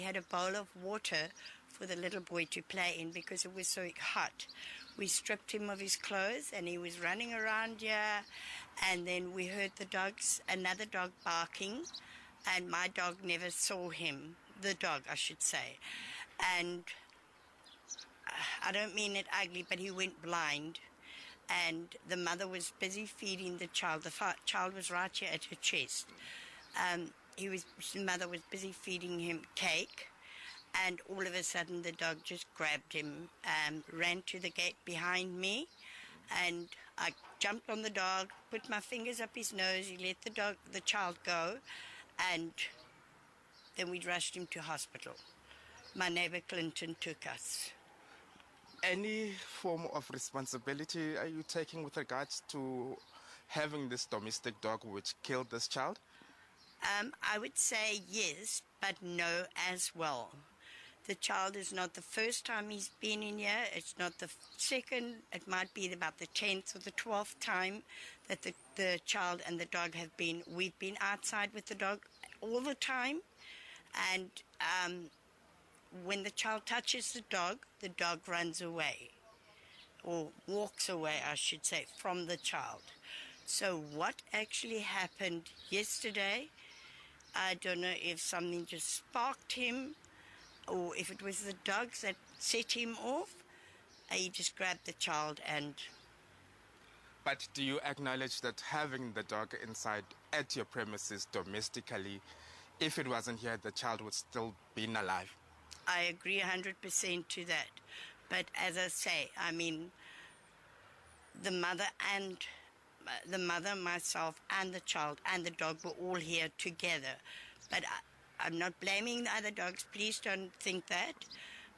had a bowl of water for the little boy to play in because it was so hot. We stripped him of his clothes and he was running around here. And then we heard the dogs, another dog barking, and my dog never saw him, the dog, I should say. And uh, I don't mean it ugly, but he went blind. And the mother was busy feeding the child. The child was right here at her chest. Um, He was, his mother was busy feeding him cake, and all of a sudden the dog just grabbed him, um, ran to the gate behind me, and I jumped on the dog, put my fingers up his nose. He let the dog, the child go, and then we rushed him to hospital. My neighbour Clinton took us. Any form of responsibility are you taking with regards to having this domestic dog which killed this child? Um, I would say yes, but no as well. The child is not the first time he's been in here. It's not the second. It might be about the 10th or the 12th time that the, the child and the dog have been. We've been outside with the dog all the time. And um, when the child touches the dog, the dog runs away or walks away, I should say, from the child. So, what actually happened yesterday I don't know if something just sparked him or if it was the drugs that set him off. He just grabbed the child and. But do you acknowledge that having the dog inside at your premises domestically, if it wasn't here, the child would still be alive? I agree 100% to that. But as I say, I mean, the mother and the mother, myself, and the child and the dog were all here together. But I, I'm not blaming the other dogs. Please don't think that.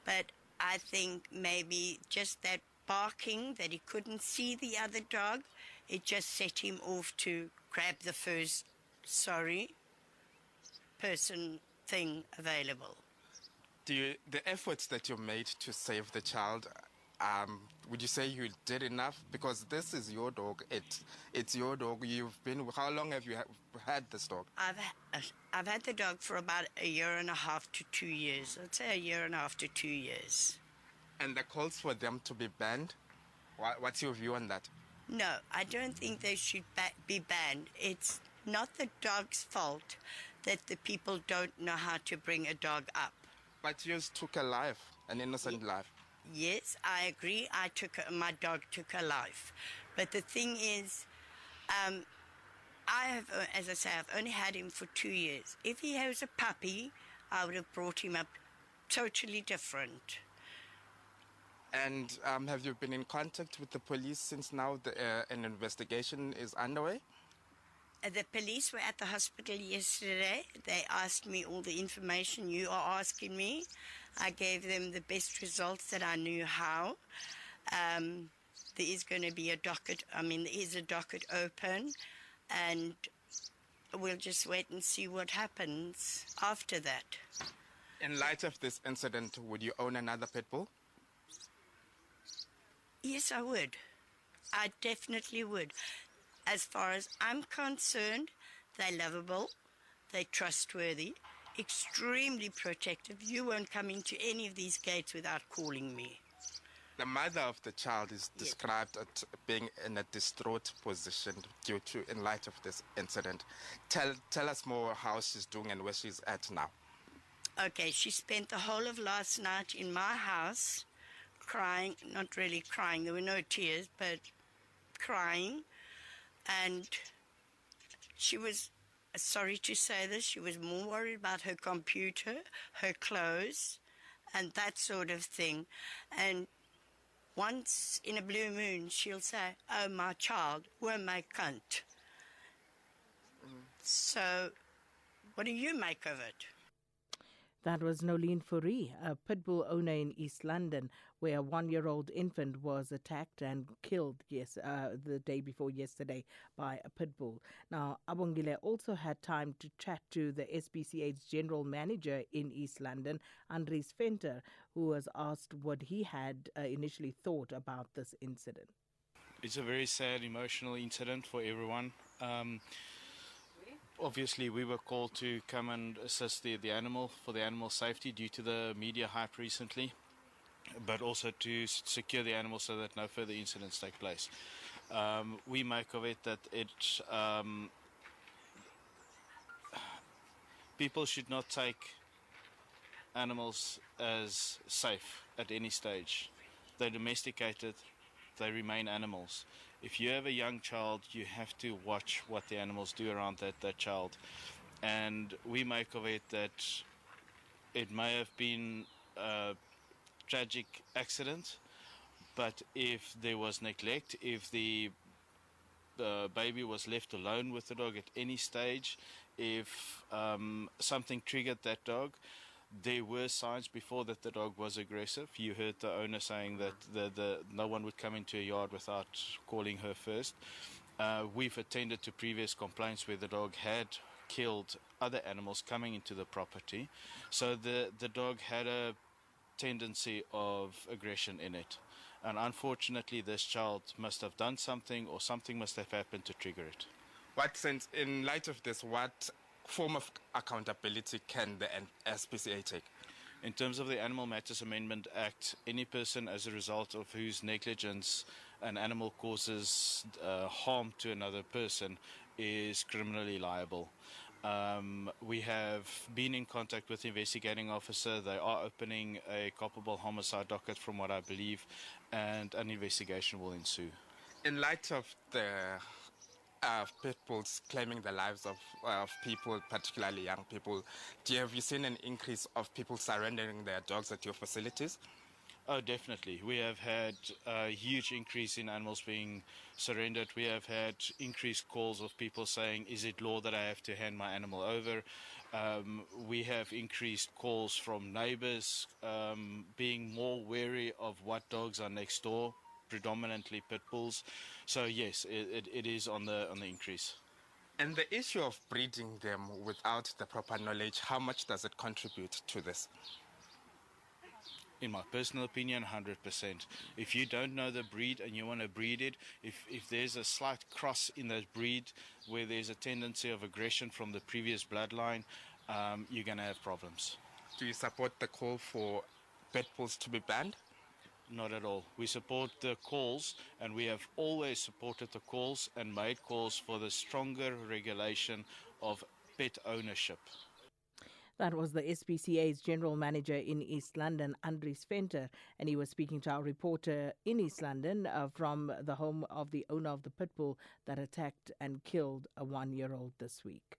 But I think maybe just that barking that he couldn't see the other dog, it just set him off to grab the first sorry person thing available. Do you, the efforts that you made to save the child, um, would you say you did enough? Because this is your dog. It, it's your dog. You've been. How long have you ha- had this dog? I've I've had the dog for about a year and a half to two years. I'd say a year and a half to two years. And the calls for them to be banned. What's your view on that? No, I don't think they should ba- be banned. It's not the dog's fault that the people don't know how to bring a dog up. But yours took a life, an innocent yeah. life. yes, I agree. I took my dog took a life, but the thing is, um, I have, uh, as I say, I've only had him for two years. If he was a puppy, I would have brought him up totally different. And um, have you been in contact with the police since now the, uh, an investigation is underway? Uh, the police were at the hospital yesterday. They asked me all the information you are asking me. I gave them the best results that I knew how. Um, there is going to be a docket, I mean, there is a docket open, and we'll just wait and see what happens after that. In light of this incident, would you own another pit bull? Yes, I would. I definitely would. as far as I'm concerned, they're lovable, they're trustworthy, extremely protective. You won't come into any of these gates without calling me. The mother of the child is described yes. as being in a distraught position due to, in light of this incident. Tell, tell us more how she's doing and where she's at now. Okay, she spent the whole of last night in my house crying, not really crying, there were no tears, but crying And she was, sorry to say this, she was more worried about her computer, her clothes, and that sort of thing. And once in a blue moon, she'll say, Oh, my child, where my cunt? Mm. So, what do you make of it? That was Nolene Fourie, a pit bull owner in East London, where a one-year-old infant was attacked and killed yes uh, the day before yesterday by a pit bull. Now Abongile also had time to chat to the SPCA's general manager in East London, Andries Venter, who was asked what he had uh, initially thought about this incident. It's a very sad emotional incident for everyone. Um obviously we were called to come and assist the, the animal for the animal safety due to the media hype recently but also to secure the animal so that no further incidents take place. Um, we make of it that it um, people should not take animals as safe at any stage. They're domesticated, they remain animals. if you have a young child, you have to watch what the animals do around that, that child. And we make of it that it may have been a tragic accident, but if there was neglect, if the the baby was left alone with the dog at any stage, if um, something triggered that dog, there were signs before that the dog was aggressive. You heard the owner saying that the, the no one would come into a yard without calling her first. Uh, we've attended to previous complaints where the dog had killed other animals coming into the property, so the the dog had a tendency of aggression in it, and unfortunately, this child must have done something or something must have happened to trigger it. What sense, in light of this, what form of accountability can the SPCA take? In terms of the Animal Matters Amendment Act, any person as a result of whose negligence an animal causes uh, harm to another person is criminally liable. Um, we have been in contact with the investigating officer. They are opening a culpable homicide docket, from what I believe, and an investigation will ensue. In light of the uh, people claiming the lives of, uh, of people, particularly young people. Do you, have you seen an increase of people surrendering their dogs at your facilities? Oh, definitely. We have had a huge increase in animals being surrendered. We have had increased calls of people saying, Is it law that I have to hand my animal over? Um, we have increased calls from neighbors um, being more wary of what dogs are next door predominantly pit bulls. So yes, it, it, it is on the on the increase. And the issue of breeding them without the proper knowledge, how much does it contribute to this? in my personal opinion 100% if you don't know the breed and you want to breed it if, if there's a slight cross in that breed where there's a tendency of aggression from the previous bloodline um, you're going to have problems do you support the call for pet bulls to be banned Not at all. We support the calls, and we have always supported the calls and made calls for the stronger regulation of pet ownership. That was the SPCA's general manager in East London, Andries Venter, and he was speaking to our reporter in East London uh, from the home of the owner of the pit bull that attacked and killed a one year old this week.